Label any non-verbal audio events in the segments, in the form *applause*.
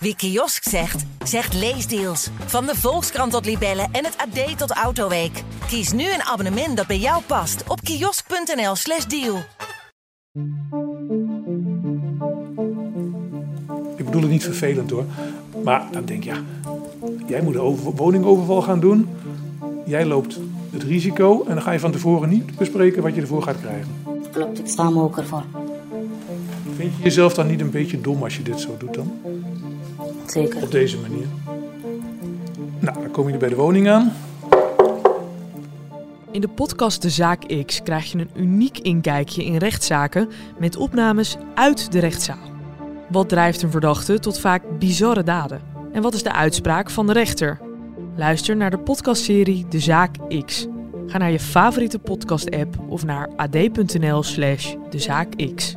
Wie kiosk zegt, zegt leesdeals. Van de Volkskrant tot Libellen en het AD tot Autoweek. Kies nu een abonnement dat bij jou past op kiosk.nl/slash deal. Ik bedoel het niet vervelend hoor. Maar dan denk je, ja, jij moet een over- woningoverval gaan doen. Jij loopt het risico en dan ga je van tevoren niet bespreken wat je ervoor gaat krijgen. Klopt, ik sta me ook ervoor. Vind je jezelf dan niet een beetje dom als je dit zo doet dan? Zeker. Op deze manier. Nou, dan kom je bij de woning aan. In de podcast De Zaak X krijg je een uniek inkijkje in rechtszaken met opnames uit de rechtszaal. Wat drijft een verdachte tot vaak bizarre daden? En wat is de uitspraak van de rechter? Luister naar de podcastserie De Zaak X. Ga naar je favoriete podcast-app of naar ad.nl/slash De Zaak X.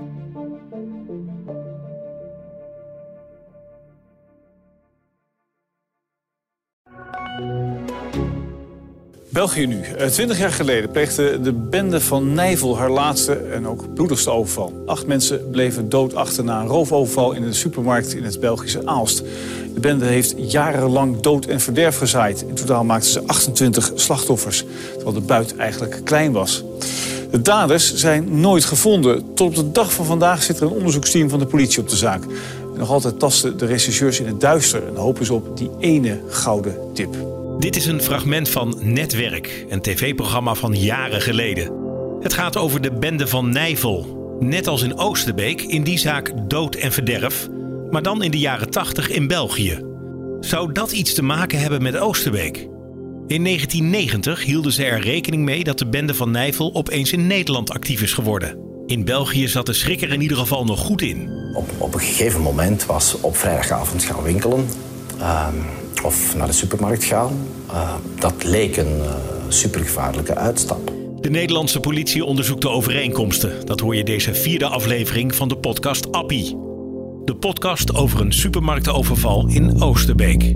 België nu. Eh, Twintig jaar geleden pleegde de bende van Nijvel haar laatste en ook bloedigste overval. Acht mensen bleven dood achter na een roofoverval in een supermarkt in het Belgische Aalst. De bende heeft jarenlang dood en verderf gezaaid. In totaal maakten ze 28 slachtoffers, terwijl de buit eigenlijk klein was. De daders zijn nooit gevonden. Tot op de dag van vandaag zit er een onderzoeksteam van de politie op de zaak. Nog altijd tasten de rechercheurs in het duister en hopen ze op die ene gouden tip. Dit is een fragment van Netwerk, een tv-programma van jaren geleden. Het gaat over de bende van Nijvel. Net als in Oosterbeek, in die zaak dood en verderf, maar dan in de jaren 80 in België. Zou dat iets te maken hebben met Oosterbeek? In 1990 hielden ze er rekening mee dat de bende van Nijvel opeens in Nederland actief is geworden. In België zat de schrik er in ieder geval nog goed in. Op, op een gegeven moment was op vrijdagavond gaan winkelen ehm, of naar de supermarkt gaan. eh, dat leek een eh, supergevaarlijke uitstap. De Nederlandse politie onderzoekt de overeenkomsten. Dat hoor je deze vierde aflevering van de podcast Appie. De podcast over een supermarktoverval in Oosterbeek.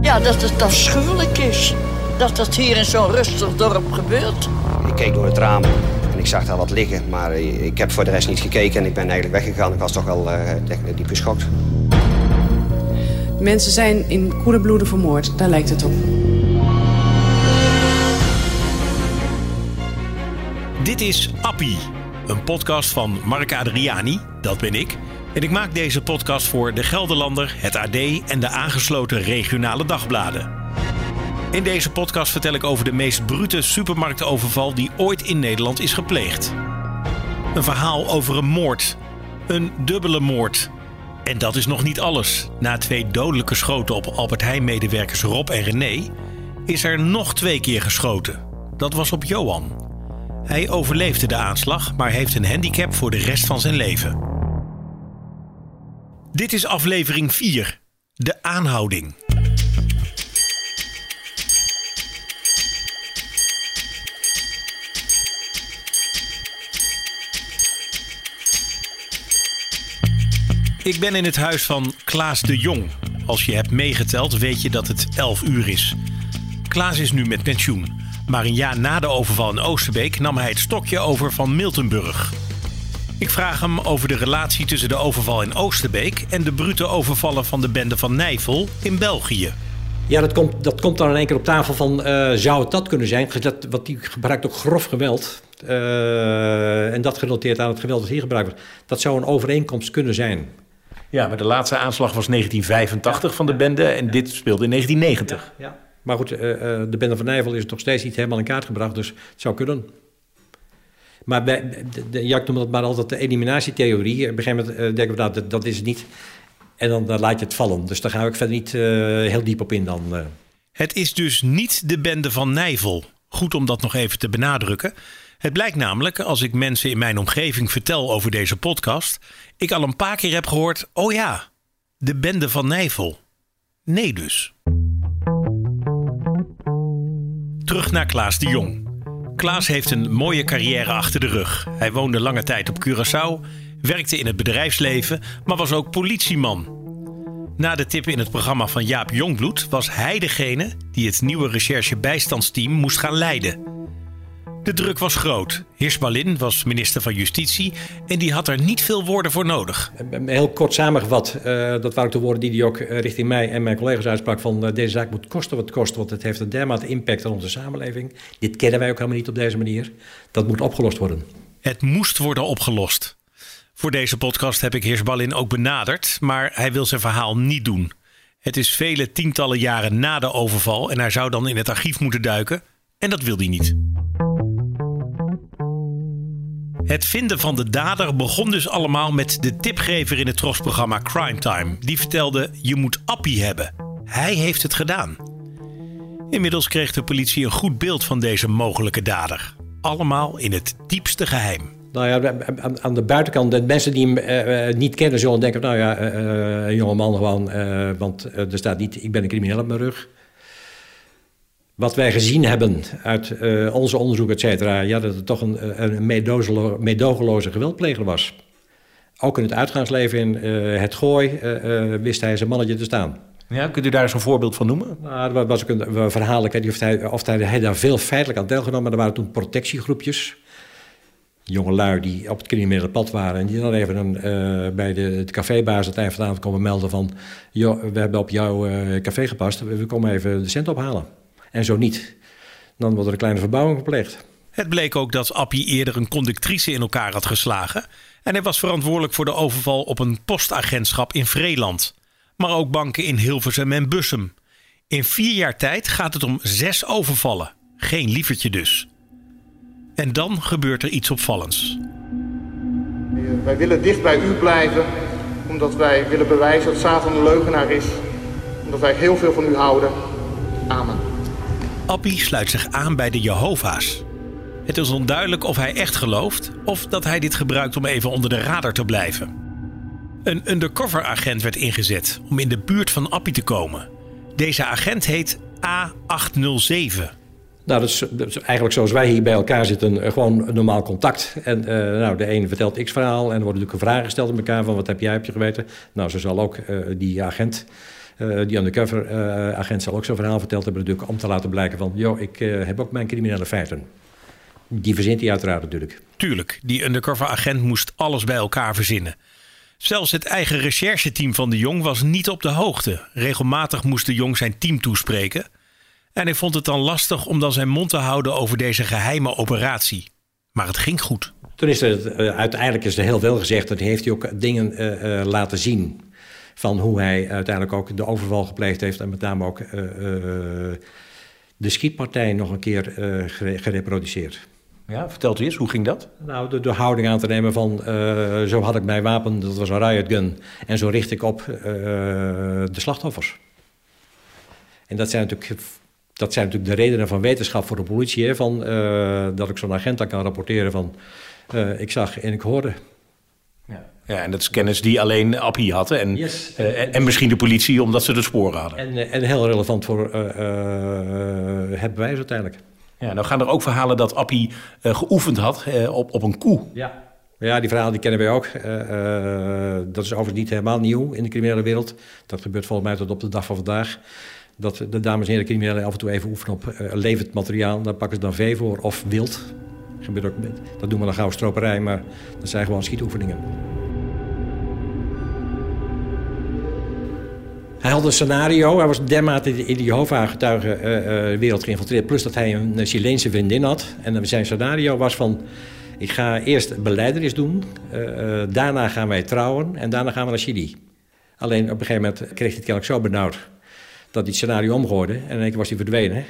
Ja, dat het afschuwelijk is. Dat dat hier in zo'n rustig dorp gebeurt. Ik keek door het raam en ik zag daar wat liggen, maar ik heb voor de rest niet gekeken en ik ben eigenlijk weggegaan. Ik was toch wel uh, diep geschokt. Mensen zijn in koele bloeden vermoord, daar lijkt het op. Dit is Appie, een podcast van Mark Adriani, dat ben ik. En ik maak deze podcast voor De Gelderlander, het AD en de aangesloten regionale dagbladen. In deze podcast vertel ik over de meest brute supermarktoverval die ooit in Nederland is gepleegd. Een verhaal over een moord. Een dubbele moord. En dat is nog niet alles. Na twee dodelijke schoten op Albert Heijn-medewerkers Rob en René... is er nog twee keer geschoten. Dat was op Johan. Hij overleefde de aanslag, maar heeft een handicap voor de rest van zijn leven. Dit is aflevering 4. De aanhouding. Ik ben in het huis van Klaas de Jong. Als je hebt meegeteld, weet je dat het 11 uur is. Klaas is nu met pensioen. Maar een jaar na de overval in Oosterbeek nam hij het stokje over van Miltenburg. Ik vraag hem over de relatie tussen de overval in Oosterbeek en de brute overvallen van de bende van Nijvel in België. Ja, dat komt, dat komt dan in één keer op tafel van, uh, zou het dat kunnen zijn? Dat, want die gebruikt ook grof geweld. Uh, en dat genoteerd aan het geweld dat hier gebruikt wordt. Dat zou een overeenkomst kunnen zijn. Ja, maar de laatste aanslag was 1985 ja, van de bende en ja. dit speelde in 1990. Ja, ja. Maar goed, uh, de bende van Nijvel is nog steeds niet helemaal in kaart gebracht, dus het zou kunnen. Maar bij, de, de, ja, ik noem dat maar altijd de eliminatietheorie. Op een gegeven moment uh, denken we, nou, dat, dat is het niet. En dan, dan, laat je het vallen. Dus daar ga ik verder niet uh, heel diep op in dan. Uh. Het is dus niet de bende van Nijvel. Goed om dat nog even te benadrukken. Het blijkt namelijk, als ik mensen in mijn omgeving vertel over deze podcast, ik al een paar keer heb gehoord: oh ja, de bende van Nijvel. Nee, dus. Terug naar Klaas de Jong. Klaas heeft een mooie carrière achter de rug. Hij woonde lange tijd op Curaçao, werkte in het bedrijfsleven, maar was ook politieman. Na de tip in het programma van Jaap Jongbloed was hij degene die het nieuwe recherche-bijstandsteam moest gaan leiden. De druk was groot. Hirschbalin was minister van Justitie en die had er niet veel woorden voor nodig. Heel kort samengevat, uh, dat waren ook de woorden die hij ook eh, richting mij en mijn collega's uitsprak... van uh, deze zaak moet kosten wat het kost, want het heeft een dermate impact op onze samenleving. Dit kennen wij ook helemaal niet op deze manier. Dat moet opgelost worden. Het moest worden opgelost. Voor deze podcast heb ik Hirschbalin ook benaderd, maar hij wil zijn verhaal niet doen. Het is vele tientallen jaren na de overval en hij zou dan in het archief moeten duiken. En dat wil hij niet. Het vinden van de dader begon dus allemaal met de tipgever in het trosprogramma Crime Time. Die vertelde: Je moet Appie hebben. Hij heeft het gedaan. Inmiddels kreeg de politie een goed beeld van deze mogelijke dader. Allemaal in het diepste geheim. Nou ja, aan de buitenkant, mensen die hem uh, niet kennen zullen denken... nou ja, uh, een jongeman gewoon, uh, want er staat niet... ik ben een crimineel op mijn rug. Wat wij gezien hebben uit onze onderzoek, et cetera... ja, dat het toch een, een meedogenloze geweldpleger was. Ook in het uitgaansleven, in het gooi, wist hij zijn mannetje te staan. Ja, kunt u daar eens een voorbeeld van noemen? Nou, dat was ook een verhaal, ik weet niet of hij, of hij, hij daar veel feitelijk aan deelgenomen... maar er waren toen protectiegroepjes jonge lui die op het criminele pad waren... en die dan even een, uh, bij de, de cafébaas het eind van de avond komen melden van... Joh, we hebben op jouw uh, café gepast, we komen even de cent ophalen. En zo niet. Dan wordt er een kleine verbouwing gepleegd. Het bleek ook dat Appie eerder een conductrice in elkaar had geslagen... en hij was verantwoordelijk voor de overval op een postagentschap in Vreeland. Maar ook banken in Hilversum en Bussum. In vier jaar tijd gaat het om zes overvallen. Geen lievertje dus. En dan gebeurt er iets opvallends. Wij willen dicht bij u blijven, omdat wij willen bewijzen dat Satan een leugenaar is. Omdat wij heel veel van u houden. Amen. Appie sluit zich aan bij de Jehovah's. Het is onduidelijk of hij echt gelooft of dat hij dit gebruikt om even onder de radar te blijven. Een undercover agent werd ingezet om in de buurt van Appie te komen. Deze agent heet A807. Nou, dat is, eigenlijk zoals wij hier bij elkaar zitten, eh, gewoon een normaal contact. En uh, nou, de een vertelt x verhaal en er worden natuurlijk vragen gesteld aan elkaar van wat heb jij, heb je geweten? Nou, zo zal ook uh, die agent, die undercover agent zal ook zo'n verhaal verteld hebben natuurlijk om te laten blijken van, joh, ik heb ook mijn criminele feiten. Die verzint hij uiteraard natuurlijk. Tuurlijk, die undercover agent moest alles bij elkaar verzinnen. Zelfs het eigen rechercheteam van de Jong was niet op de hoogte. Regelmatig moest de Jong zijn team toespreken... En hij vond het dan lastig om dan zijn mond te houden over deze geheime operatie. Maar het ging goed. Toen is er uiteindelijk is er heel veel gezegd. Dat heeft hij ook dingen uh, laten zien. Van hoe hij uiteindelijk ook de overval gepleegd heeft. En met name ook de schietpartij nog een keer gereproduceerd. Ja, vertelt u eens, hoe ging dat? Nou, de, de houding aan te nemen van... zo had ik mijn wapen, dat was een riot gun. En zo richt ik op de slachtoffers. En dat zijn natuurlijk dat zijn natuurlijk de redenen van wetenschap voor de politie. Hè, van, uh, dat ik zo'n agent dan kan rapporteren van... Ik zag en ik hoorde. Ja. en dat is kennis die alleen Appie had. En, yes. uh, en misschien de politie, omdat ze de sporen hadden. En, en heel relevant voor het bewijs uiteindelijk. Ja, nou gaan er ook verhalen dat Appie geoefend had op, op een koe. Ja. Ja, die verhalen die kennen wij ook. dat is overigens niet helemaal nieuw in de criminele wereld. Dat gebeurt volgens mij tot op de dag van vandaag dat de dames en heren criminelen af en toe even oefenen op uh, levend materiaal. Daar pakken ze dan vee voor of wild. Gebeurt ook, dat doen we dan gauw stroperij, maar dat zijn gewoon schietoefeningen. Hij had een scenario, hij was dermate in de Jehovah-getuigenwereld uh, uh, geïnfiltreerd... plus dat hij een Chileense vriendin had. En zijn scenario was van... ik ga eerst beleidenis doen, daarna gaan wij trouwen en daarna gaan we naar Chili. Alleen op een gegeven moment kreeg hij het kennelijk zo benauwd dat hij het scenario omgooide. En keer was hij verdwenen.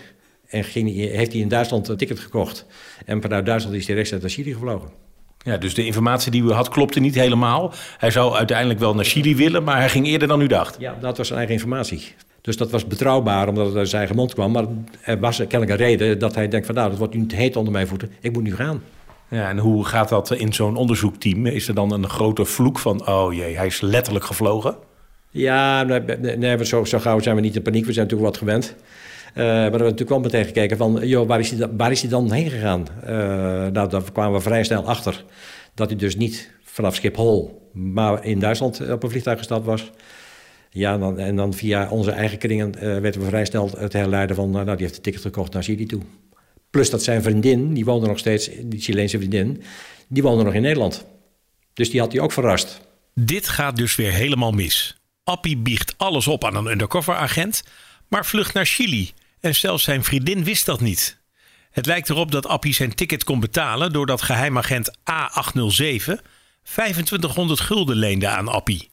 En ging, heeft hij in Duitsland een ticket gekocht. En vanuit Duitsland is hij rechtstreeks naar Chili gevlogen. Ja, dus de informatie die u had klopte niet helemaal. Hij zou uiteindelijk wel naar Chili willen, maar hij ging eerder dan u dacht. Ja, dat was zijn eigen informatie. Dus dat was betrouwbaar, omdat het uit zijn eigen mond kwam. Maar er was kennelijk een reden dat hij denkt van... nou, dat wordt nu te heet onder mijn voeten. Ik moet nu gaan. Ja, en hoe gaat dat in zo'n onderzoekteam? Is er dan een grote vloek van... oh jee, hij is letterlijk gevlogen? Ja, nee, nee zo, zo gauw zijn we niet in paniek. We zijn natuurlijk wat gewend. Uh, maar we hebben natuurlijk wel meteen gekeken van, joh, waar is hij, waar is hij dan heen gegaan? Uh, nou, daar kwamen we vrij snel achter dat hij dus niet vanaf Schiphol, maar in Duitsland op een vliegtuig gestapt was. Ja, dan, en dan via onze eigen kringen werden we vrij snel te herleiden van, nou, die heeft een ticket gekocht naar Chili toe. Plus dat zijn vriendin, die woonde nog steeds, die Chileense vriendin, die woonde nog in Nederland. Dus die had hij ook verrast. Dit gaat dus weer helemaal mis. Appie biegt alles op aan een undercover-agent, maar vlucht naar Chili. En zelfs zijn vriendin wist dat niet. Het lijkt erop dat Appie zijn ticket kon betalen doordat geheimagent A807 2500 gulden leende aan Appie.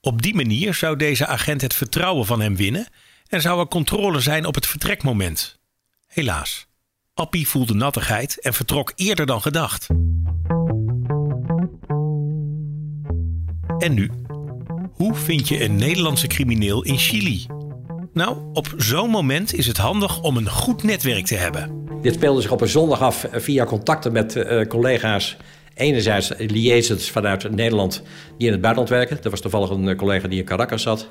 Op die manier zou deze agent het vertrouwen van hem winnen en zou er controle zijn op het vertrekmoment. Helaas, Appie voelde nattigheid en vertrok eerder dan gedacht. En nu? Hoe vind je een Nederlandse crimineel in Chili? Nou, op zo'n moment is het handig om een goed netwerk te hebben. Dit speelde zich op een zondag af via contacten met uh, collega's. Enerzijds liaisons vanuit Nederland die in het buitenland werken. Er was toevallig een collega die in Caracas zat.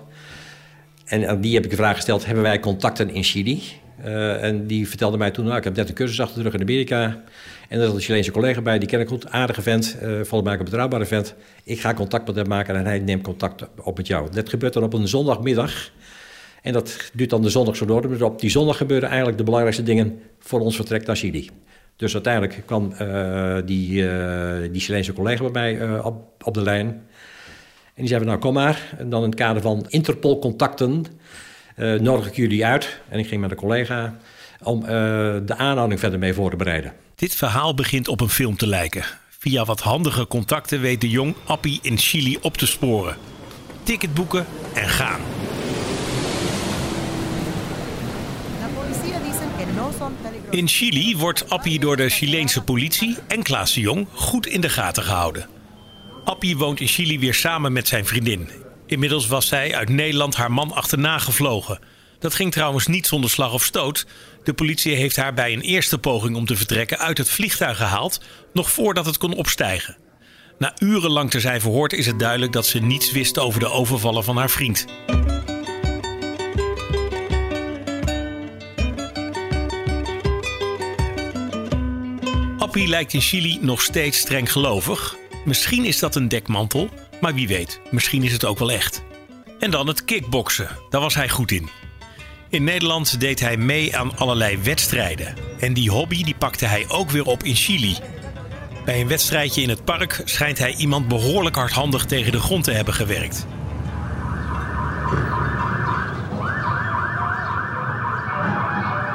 En die heb ik de vraag gesteld: hebben wij contacten in Chili? En die vertelde mij toen: nou, ik heb net een cursus achter de rug in Amerika. En er zat een Chileense collega bij, die ken ik goed, aardige vent, uh, volgens mij een betrouwbare vent. Ik ga contact met hem maken en hij neemt contact op met jou. Dat gebeurt dan op een zondagmiddag. En dat duurt dan de zondag zo door. Dus op die zondag gebeuren eigenlijk de belangrijkste dingen voor ons vertrek naar Chili. Dus uiteindelijk kwam uh, die, uh, die Chileense collega bij mij uh, op, op de lijn. En die zei nou kom maar. En dan in het kader van Interpol-contacten nodig ik jullie uit. En ik ging met een collega om de aanhouding verder mee voor te bereiden. Dit verhaal begint op een film te lijken. Via wat handige contacten weet de jong Appie in Chili op te sporen. Ticket boeken en gaan. In Chili wordt Appie door de Chileense politie en Klaas de Jong goed in de gaten gehouden. Appie woont in Chili weer samen met zijn vriendin. Inmiddels was zij uit Nederland haar man achterna gevlogen. Dat ging trouwens niet zonder slag of stoot. De politie heeft haar bij een eerste poging om te vertrekken uit het vliegtuig gehaald, nog voordat het kon opstijgen. Na urenlang te zijn verhoord is het duidelijk dat ze niets wist over de overvallen van haar vriend. Appie lijkt in Chili nog steeds streng gelovig. Misschien is dat een dekmantel, maar wie weet, misschien is het ook wel echt. En dan het kickboksen, daar was hij goed in. In Nederland deed hij mee aan allerlei wedstrijden. En die hobby die pakte hij ook weer op in Chili. Bij een wedstrijdje in het park schijnt hij iemand behoorlijk hardhandig tegen de grond te hebben gewerkt.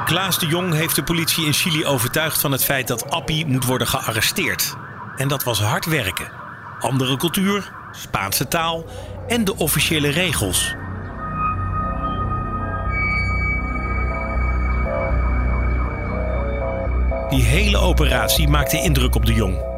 Klaas de Jong heeft de politie in Chili overtuigd van het feit dat Appie moet worden gearresteerd. En dat was hard werken. Andere cultuur, Spaanse taal en de officiële regels. Die hele operatie maakte indruk op de Jong.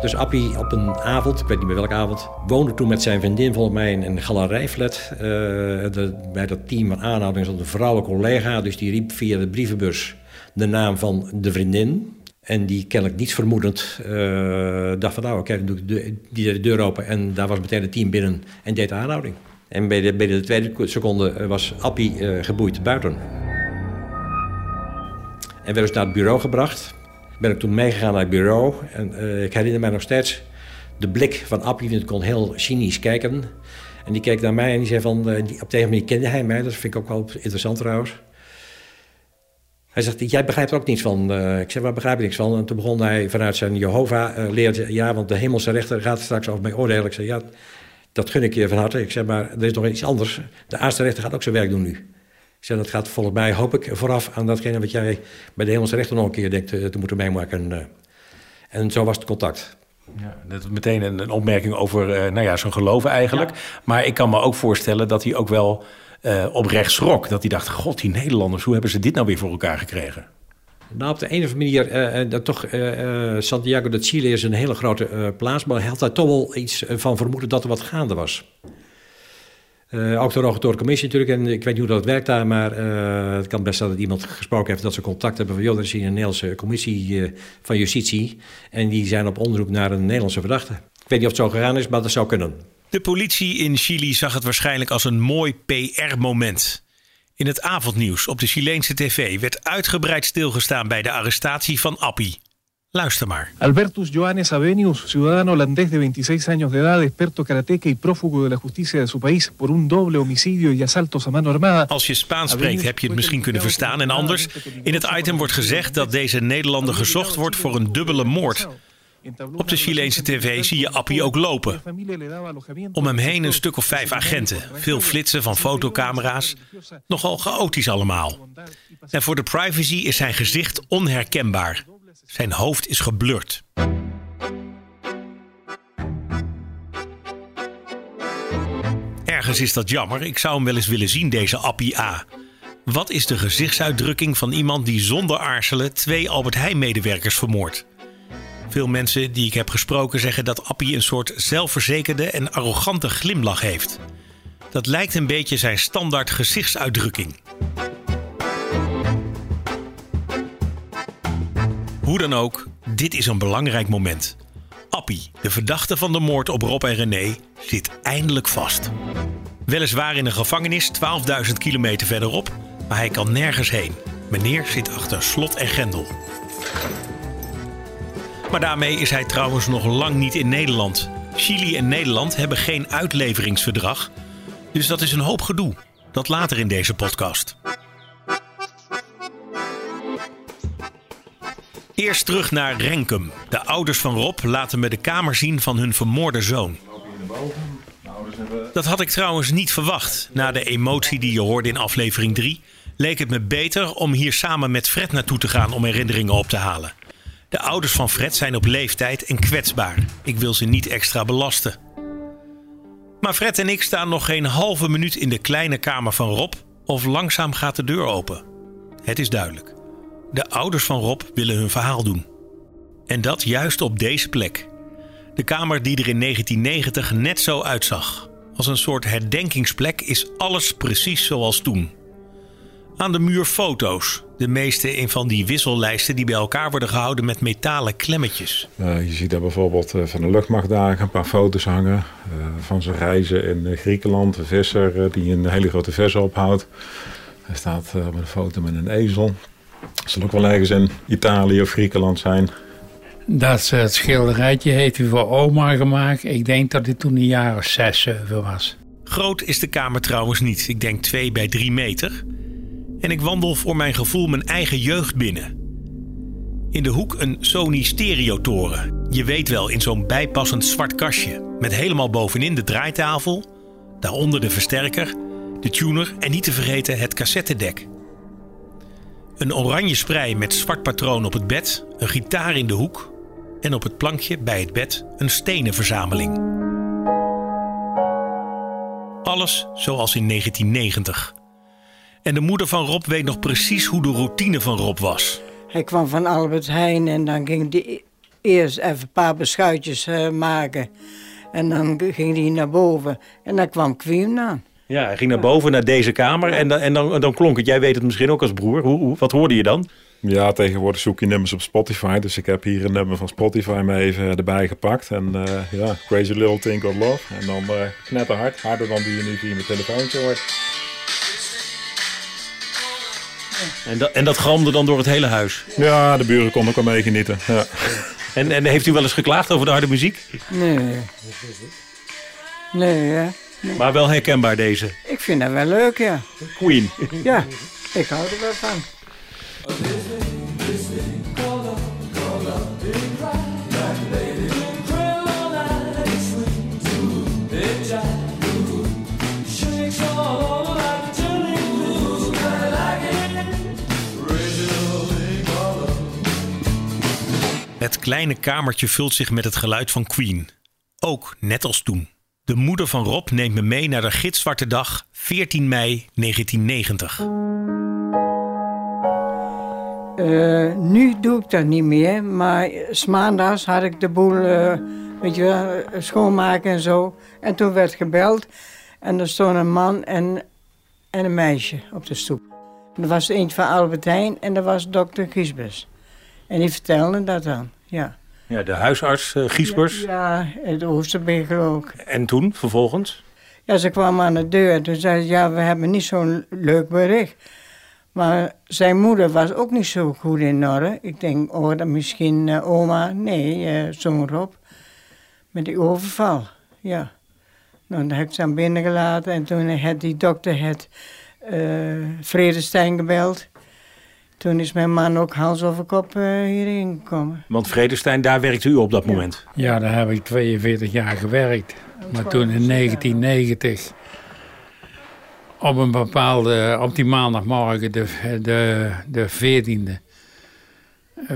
Dus Appie op een avond, ik weet niet meer welke avond, woonde toen met zijn vriendin volgens mij in een galerijflat. Uh, de, bij dat team van aanhouding zat een vrouwelijke collega, dus die riep via de brievenbus de naam van de vriendin. En die kennelijk niets vermoedend uh, dacht van nou oké, die deed de deur open en daar was meteen het team binnen en deed de aanhouding. En bij de, de tweede seconde was Appie geboeid buiten. En werd dus naar het bureau gebracht ben ik toen meegegaan naar het bureau. En uh, ik herinner mij nog steeds de blik van Appie, ik kon heel cynisch kijken. En die keek naar mij en die zei van, uh, die, op tegen manier kende hij mij. Dat vind ik ook wel interessant trouwens. Hij zegt, jij begrijpt er ook niets van. Uh, ik zei, waar begrijp ik niks van? En toen begon hij vanuit zijn Jehovah leerde, ja, want de hemelse rechter gaat straks over mij oordelen. Ik zei, ja, dat gun ik je van harte. Ik zeg, maar er is nog iets anders. De aardse rechter gaat ook zijn werk doen nu. Zei, dat gaat volgens mij, hoop ik, vooraf aan datgene wat jij bij de hemelse rechter nog een keer denkt te, te moeten meemaken. En, en zo was het contact. Ja, dat is meteen een, een opmerking over uh, nou ja, zijn geloven eigenlijk. Ja. Maar ik kan me ook voorstellen dat hij ook wel uh, oprecht schrok. Dat hij dacht, god, die Nederlanders, hoe hebben ze dit nou weer voor elkaar gekregen? Nou, op de een of andere manier, uh, dat toch, Santiago de Chile is een hele grote plaats, maar hij had daar toch wel iets van vermoeden dat er wat gaande was. Uh, ook de Commissie natuurlijk. En ik weet niet hoe dat werkt daar, maar uh, het kan best dat iemand gesproken heeft dat ze contact hebben van... joh, er is een Nederlandse commissie uh, van justitie... en die zijn op onderzoek naar een Nederlandse verdachte. Ik weet niet of het zo gegaan is, maar dat zou kunnen. De politie in Chili zag het waarschijnlijk als een mooi PR-moment. In het avondnieuws op de Chileense tv werd uitgebreid stilgestaan bij de arrestatie van Appie. Luister maar. Albertus Johannes Avenius, ciudadano holandés de 26 años de edad, experto karateca y prófugo de la justicia de su país por un doble homicidio y asaltos a mano armada. Als je Spaans spreekt heb je het misschien kunnen verstaan. En anders, in het item wordt gezegd dat deze Nederlander gezocht wordt voor een dubbele moord. Op de Chileense tv zie je Appie ook lopen. Om hem heen een stuk of vijf agenten. Veel flitsen van fotocamera's. Nogal chaotisch allemaal. En voor de privacy is zijn gezicht onherkenbaar. Zijn hoofd is geblurred. Ergens is dat jammer. Ik zou hem wel eens willen zien, deze Appie A. Wat is de gezichtsuitdrukking van iemand die zonder aarzelen twee Albert Heijn-medewerkers vermoordt? Veel mensen die ik heb gesproken zeggen dat Appie een soort zelfverzekerde en arrogante glimlach heeft. Dat lijkt een beetje zijn standaard gezichtsuitdrukking. Hoe dan ook, dit is een belangrijk moment. Appie, de verdachte van de moord op Rob en René, zit eindelijk vast. Weliswaar in een gevangenis 12.000 kilometer verderop, maar hij kan nergens heen. Meneer zit achter slot en grendel. Maar daarmee is hij trouwens nog lang niet in Nederland. Chili en Nederland hebben geen uitleveringsverdrag. Dus dat is een hoop gedoe. Dat later in deze podcast. Eerst terug naar Renkum. De ouders van Rob laten me de kamer zien van hun vermoorde zoon. Dat had ik trouwens niet verwacht. Na de emotie die je hoorde in aflevering 3 leek het me beter om hier samen met Fred naartoe te gaan om herinneringen op te halen. De ouders van Fred zijn op leeftijd en kwetsbaar. Ik wil ze niet extra belasten. Maar Fred en ik staan nog geen halve minuut in de kleine kamer van Rob of langzaam gaat de deur open. Het is duidelijk. De ouders van Rob willen hun verhaal doen. En dat juist op deze plek. De kamer die er in 1990 net zo uitzag. Als een soort herdenkingsplek is alles precies zoals toen. Aan de muur foto's. De meeste in van die wissellijsten die bij elkaar worden gehouden met metalen klemmetjes. Uh, je ziet daar bijvoorbeeld uh, van de luchtmachtdagen een paar foto's hangen. Uh, van zijn reizen in Griekenland. Een visser die een hele grote vis ophoudt. Hij staat op een foto met een ezel. Zal ook wel ergens in Italië of Griekenland zijn. Dat het schilderijtje heeft u voor oma gemaakt. Ik denk dat dit toen een jaar of zes, zeven was. Groot is de kamer trouwens niet. Ik denk twee bij drie meter. En ik wandel voor mijn gevoel mijn eigen jeugd binnen. In de hoek een Sony stereotoren. Je weet wel, in zo'n bijpassend zwart kastje. Met helemaal bovenin de draaitafel. Daaronder de versterker, de tuner en niet te vergeten het cassettedek. Een oranje sprei met zwart patroon op het bed, een gitaar in de hoek en op het plankje bij het bed een stenen verzameling. Alles zoals in 1990. En de moeder van Rob weet nog precies hoe de routine van Rob was. Hij kwam van Albert Heijn en dan ging hij eerst even een paar beschuitjes uh, maken. En dan ging hij naar boven en dan kwam Queen aan. Ja, hij ging naar boven, naar deze kamer en, dan, en dan, dan klonk het. Jij weet het misschien ook als broer. Hoe, hoe, wat hoorde je dan? Ja, tegenwoordig zoek je nummers op Spotify. Dus ik heb hier een nummer van Spotify me even erbij gepakt. En uh, ja, Crazy Little Thing Called Love. En dan uh, knetterhard, harder dan die je nu via mijn telefoontje hoort. En dat, en dat galmde dan door het hele huis? Ja, de buren konden ook wel meegenieten. Ja. En, en heeft u wel eens geklaagd over de harde muziek? Nee. Nee, hè. Nee. Maar wel herkenbaar deze? Ik vind dat wel leuk, ja. Queen? Ja, ik hou er wel van. Het kleine kamertje vult zich met het geluid van Queen. Ook net als toen. De moeder van Rob neemt me mee naar de gitzwarte dag 14 mei 1990. Uh, nu doe ik dat niet meer, maar s maandags had ik de boel uh, weet je schoonmaken en zo. En toen werd gebeld en er stond een man en, en een meisje op de stoep. En dat was eentje van Albert Heijn en dat was dokter Giesbers. En die vertelde dat dan, ja. Ja, de huisarts uh, Giesbers. Ja, ja het Oosterbeek ook. En toen, vervolgens? Ja, ze kwam aan de deur en toen zei ze, ja, we hebben niet zo'n leuk bericht. Maar zijn moeder was ook niet zo goed in orde. Ik denk, oh, dat misschien eh, oma. Nee, uh, zo'n Rob. Met die overval, ja. Nou, dan heb ik ze aan binnen gelaten. En toen had die dokter het uh, Vredestein gebeld. Toen is mijn man ook hals over kop hierheen gekomen. Want Vredestein, daar werkte u op dat moment? Ja, daar heb ik 42 jaar gewerkt. Maar toen in 1990 op een bepaalde, op die maandagmorgen, de, de, de 14e,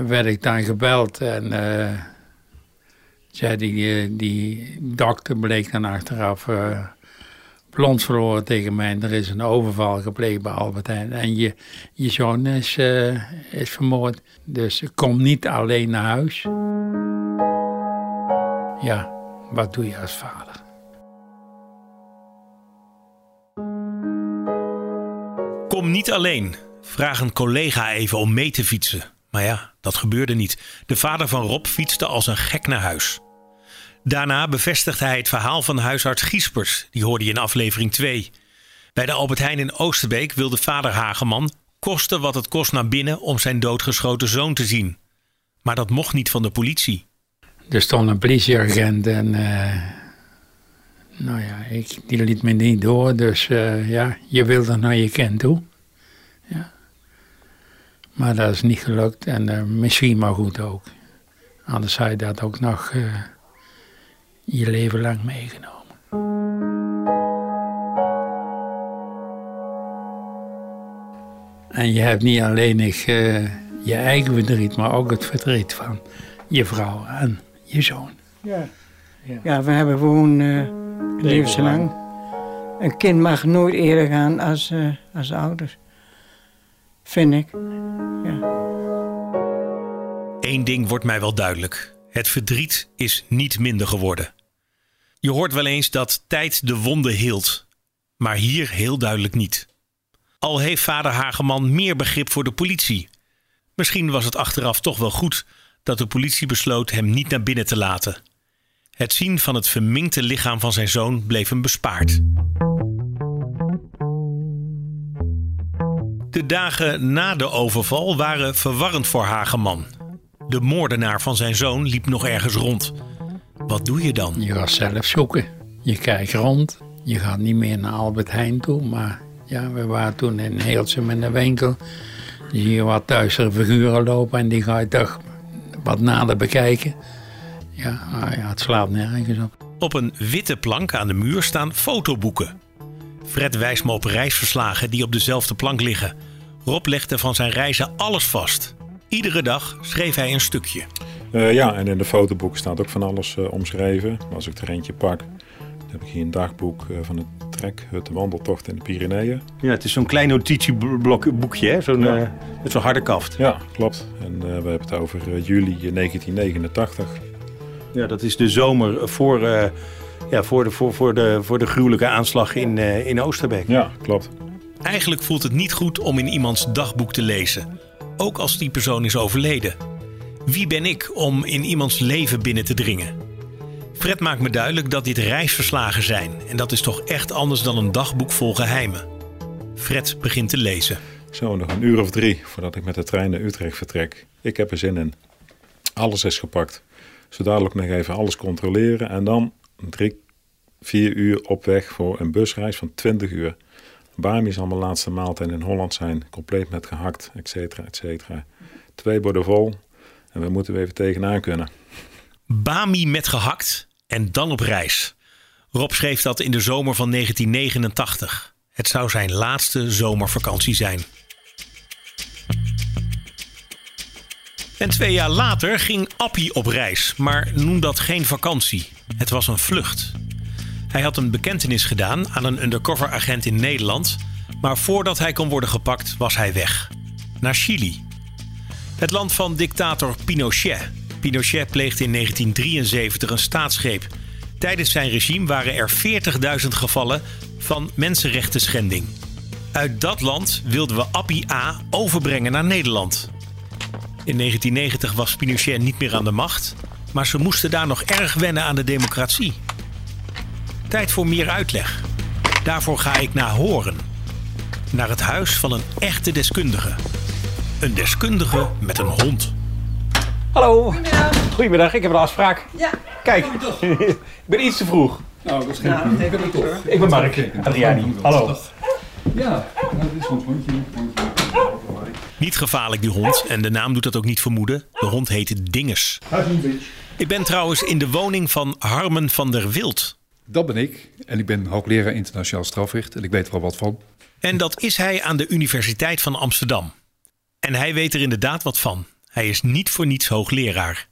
werd ik dan gebeld en uh, zei die, die dokter bleek dan achteraf uh, plons verloren tegen mij. Er is een overval gepleegd bij Albert Heijn en je, je zoon is, uh, is vermoord. Dus kom niet alleen naar huis. Ja, wat doe je als vader? Kom niet alleen. Vraag een collega even om mee te fietsen. Maar ja, dat gebeurde niet. De vader van Rob fietste als een gek naar huis. Daarna bevestigde hij het verhaal van huisarts Giespers. Die hoorde je in aflevering 2. Bij de Albert Heijn in Oosterbeek wilde vader Hageman kosten wat het kost naar binnen om zijn doodgeschoten zoon te zien. Maar dat mocht niet van de politie. Er stond een politieagent en uh, nou ja, ik, die liet me niet door. Dus uh, ja, je wilde naar je kind toe. Ja. Maar dat is niet gelukt en uh, misschien maar goed ook. Anders had je dat ook nog je leven lang meegenomen. En je hebt niet alleen nog, je eigen verdriet, maar ook het verdriet van je vrouw en je zoon. Ja, ja. ja we hebben gewoon levenslang. Een kind mag nooit eerder gaan als, uh, als ouders. Vind ik. Ja. Eén ding wordt mij wel duidelijk. Het verdriet is niet minder geworden. Je hoort wel eens dat tijd de wonden hield. Maar hier heel duidelijk niet. Al heeft vader Hageman meer begrip voor de politie. Misschien was het achteraf toch wel goed dat de politie besloot hem niet naar binnen te laten. Het zien van het verminkte lichaam van zijn zoon bleef hem bespaard. De dagen na de overval waren verwarrend voor Hageman. De moordenaar van zijn zoon liep nog ergens rond. Wat doe je dan? Je gaat zelf zoeken. Je kijkt rond. Je gaat niet meer naar Albert Heijn toe. Maar ja, we waren toen in Heelsum in de winkel. Je wat duistere figuren lopen en die ga je toch wat nader bekijken. Ja, ah ja, het slaat nergens op. Op een witte plank aan de muur staan fotoboeken. Fred wijst me op reisverslagen die op dezelfde plank liggen. Rob legde van zijn reizen alles vast. Iedere dag schreef hij een stukje. Uh, ja, en in de fotoboeken staat ook van alles uh, omschreven. Als ik er eentje pak, dan heb ik hier een dagboek uh, van het trek, het wandeltocht in de Pyreneeën. Ja, het is zo'n klein notitieblokje, zo'n ja. zo harde kaft. Ja, klopt. En we hebben het over juli 1989. Ja, dat is de zomer voor, uh, ja, voor, de, voor, voor, de, voor de gruwelijke aanslag in, uh, in Oosterbeek. Ja, klopt. Eigenlijk voelt het niet goed om in iemands dagboek te lezen. Ook als die persoon is overleden. Wie ben ik om in iemands leven binnen te dringen? Fred maakt me duidelijk dat dit reisverslagen zijn. En dat is toch echt anders dan een dagboek vol geheimen. Fred begint te lezen. Zo, nog een uur of drie voordat ik met de trein naar Utrecht vertrek. Ik heb er zin in. Alles is gepakt. Zo dadelijk nog even alles controleren. En dan drie, vier uur op weg voor een busreis van 20 uur. Bami zal mijn laatste maaltijd in Holland zijn. Compleet met gehakt, et cetera. Twee borden vol. En we moeten er even tegenaan kunnen. Bami met gehakt en dan op reis. Rob schreef dat in de zomer van 1989. Het zou zijn laatste zomervakantie zijn. En twee jaar later ging Appie op reis, maar noem dat geen vakantie. Het was een vlucht. Hij had een bekentenis gedaan aan een undercover agent in Nederland, maar voordat hij kon worden gepakt was hij weg. Naar Chili. Het land van dictator Pinochet. Pinochet pleegde in 1973 een staatsgreep. Tijdens zijn regime waren er 40.000 gevallen van mensenrechten schending. Uit dat land wilden we Appie A overbrengen naar Nederland. In 1990 was Pinochet niet meer aan de macht, maar ze moesten daar nog erg wennen aan de democratie. Tijd voor meer uitleg. Daarvoor ga ik naar Horen. naar het huis van een echte deskundige. Een deskundige met een hond. Hallo. Goedemiddag. ik heb een afspraak. Ja. Kijk, *laughs* ik ben iets te vroeg. Nou, dat is geen probleem. probleem. Ik ben Mark, Adriani. Hallo. Ja, dat is ons hondje. Niet gevaarlijk die hond en de naam doet dat ook niet vermoeden. De hond heet Dinges. Ik ben trouwens in de woning van Harmen van der Wild. Dat ben ik. En ik ben hoogleraar internationaal strafrecht. En ik weet er wel wat van. En dat is hij aan de Universiteit van Amsterdam. En hij weet er inderdaad wat van. Hij is niet voor niets hoogleraar.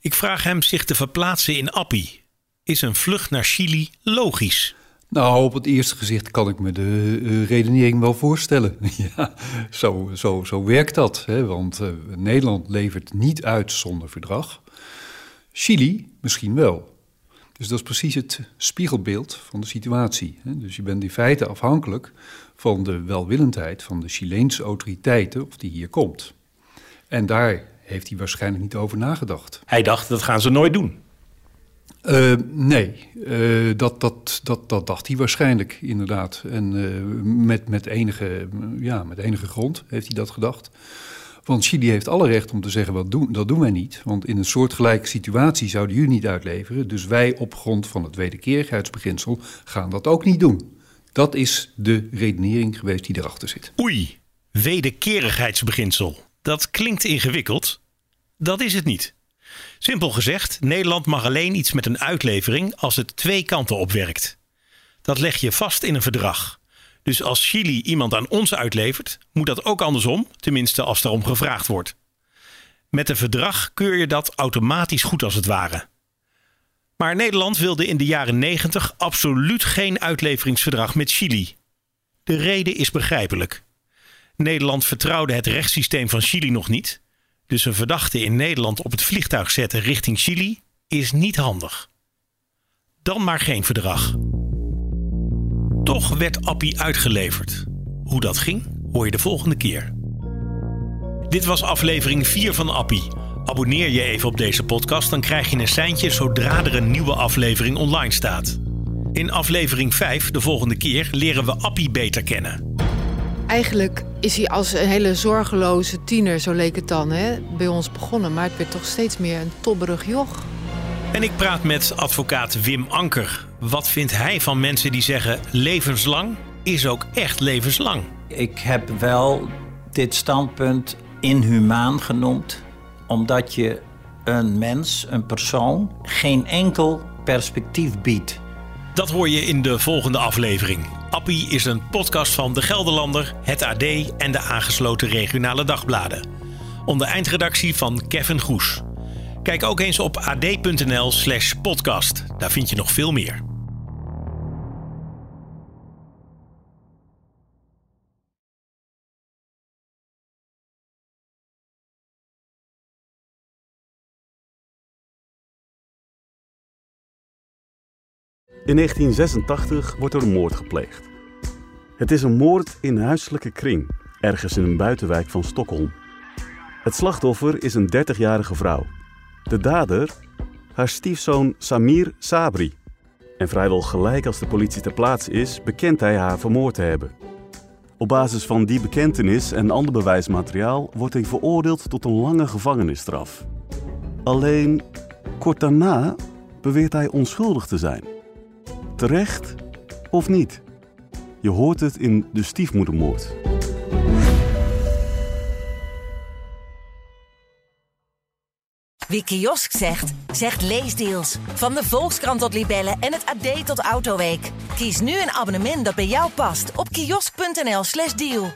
Ik vraag hem zich te verplaatsen in Appie. Is een vlucht naar Chili logisch? Nou, op het eerste gezicht kan ik me de eh, redenering wel voorstellen. *laughs* ja, zo, zo, zo werkt dat. Hè? Want eh, Nederland levert niet uit zonder verdrag. Chili misschien wel. Dus dat is precies het spiegelbeeld van de situatie. Dus je bent in feite afhankelijk van de welwillendheid van de Chileense autoriteiten of die hier komt. En daar heeft hij waarschijnlijk niet over nagedacht. Hij dacht, dat gaan ze nooit doen. Uh, nee, uh, dat, dat, dat, dat dacht hij waarschijnlijk inderdaad. En uh, met, met, enige, ja, met enige grond heeft hij dat gedacht. Want Chili heeft alle recht om te zeggen, wat doen, dat doen wij niet. Want in een soortgelijke situatie zouden jullie niet uitleveren. Dus wij op grond van het wederkerigheidsbeginsel gaan dat ook niet doen. Dat is de redenering geweest die erachter zit. Oei, wederkerigheidsbeginsel. Dat klinkt ingewikkeld. Dat is het niet. Simpel gezegd, Nederland mag alleen iets met een uitlevering als het twee kanten opwerkt. Dat leg je vast in een verdrag. Dus als Chili iemand aan ons uitlevert, moet dat ook andersom, tenminste als daarom gevraagd wordt. Met een verdrag keur je dat automatisch goed als het ware. Maar Nederland wilde in de jaren 90 absoluut geen uitleveringsverdrag met Chili. De reden is begrijpelijk. Nederland vertrouwde het rechtssysteem van Chili nog niet dus een verdachte in Nederland op het vliegtuig zetten richting Chili is niet handig. Dan maar geen verdrag. Toch werd Appie uitgeleverd. Hoe dat ging, hoor je de volgende keer. Dit was aflevering 4 van Appie. Abonneer je even op deze podcast, dan krijg je een seintje zodra er een nieuwe aflevering online staat. In aflevering 5, de volgende keer, leren we Appie beter kennen. Eigenlijk is hij als een hele zorgeloze tiener, zo leek het dan, hè, bij ons begonnen. Maar het werd toch steeds meer een tobberig joch. En ik praat met advocaat Wim Anker. Wat vindt hij van mensen die zeggen levenslang is ook echt levenslang? Ik heb wel dit standpunt inhumaan genoemd, omdat je een mens, een persoon, geen enkel perspectief biedt. Dat hoor je in de volgende aflevering. Appie is een podcast van De Gelderlander, het AD en de aangesloten regionale dagbladen. Onder eindredactie van Kevin Goes. Kijk ook eens op ad.nl/slash podcast. Daar vind je nog veel meer. In 1986 wordt er een moord gepleegd. Het is een moord in huiselijke kring, ergens in een buitenwijk van Stockholm. Het slachtoffer is een 30-jarige vrouw. De dader, haar stiefzoon Samir Sabri. En vrijwel gelijk als de politie ter plaatse is, bekent hij haar vermoord te hebben. Op basis van die bekentenis en ander bewijsmateriaal wordt hij veroordeeld tot een lange gevangenisstraf. Alleen kort daarna beweert hij onschuldig te zijn. Terecht of niet? Je hoort het in de stiefmoedermoord. Wie kiosk zegt, zegt leesdeals. Van de Volkskrant tot Libellen en het AD tot Autoweek. Kies nu een abonnement dat bij jou past op kiosk.nl/slash deal.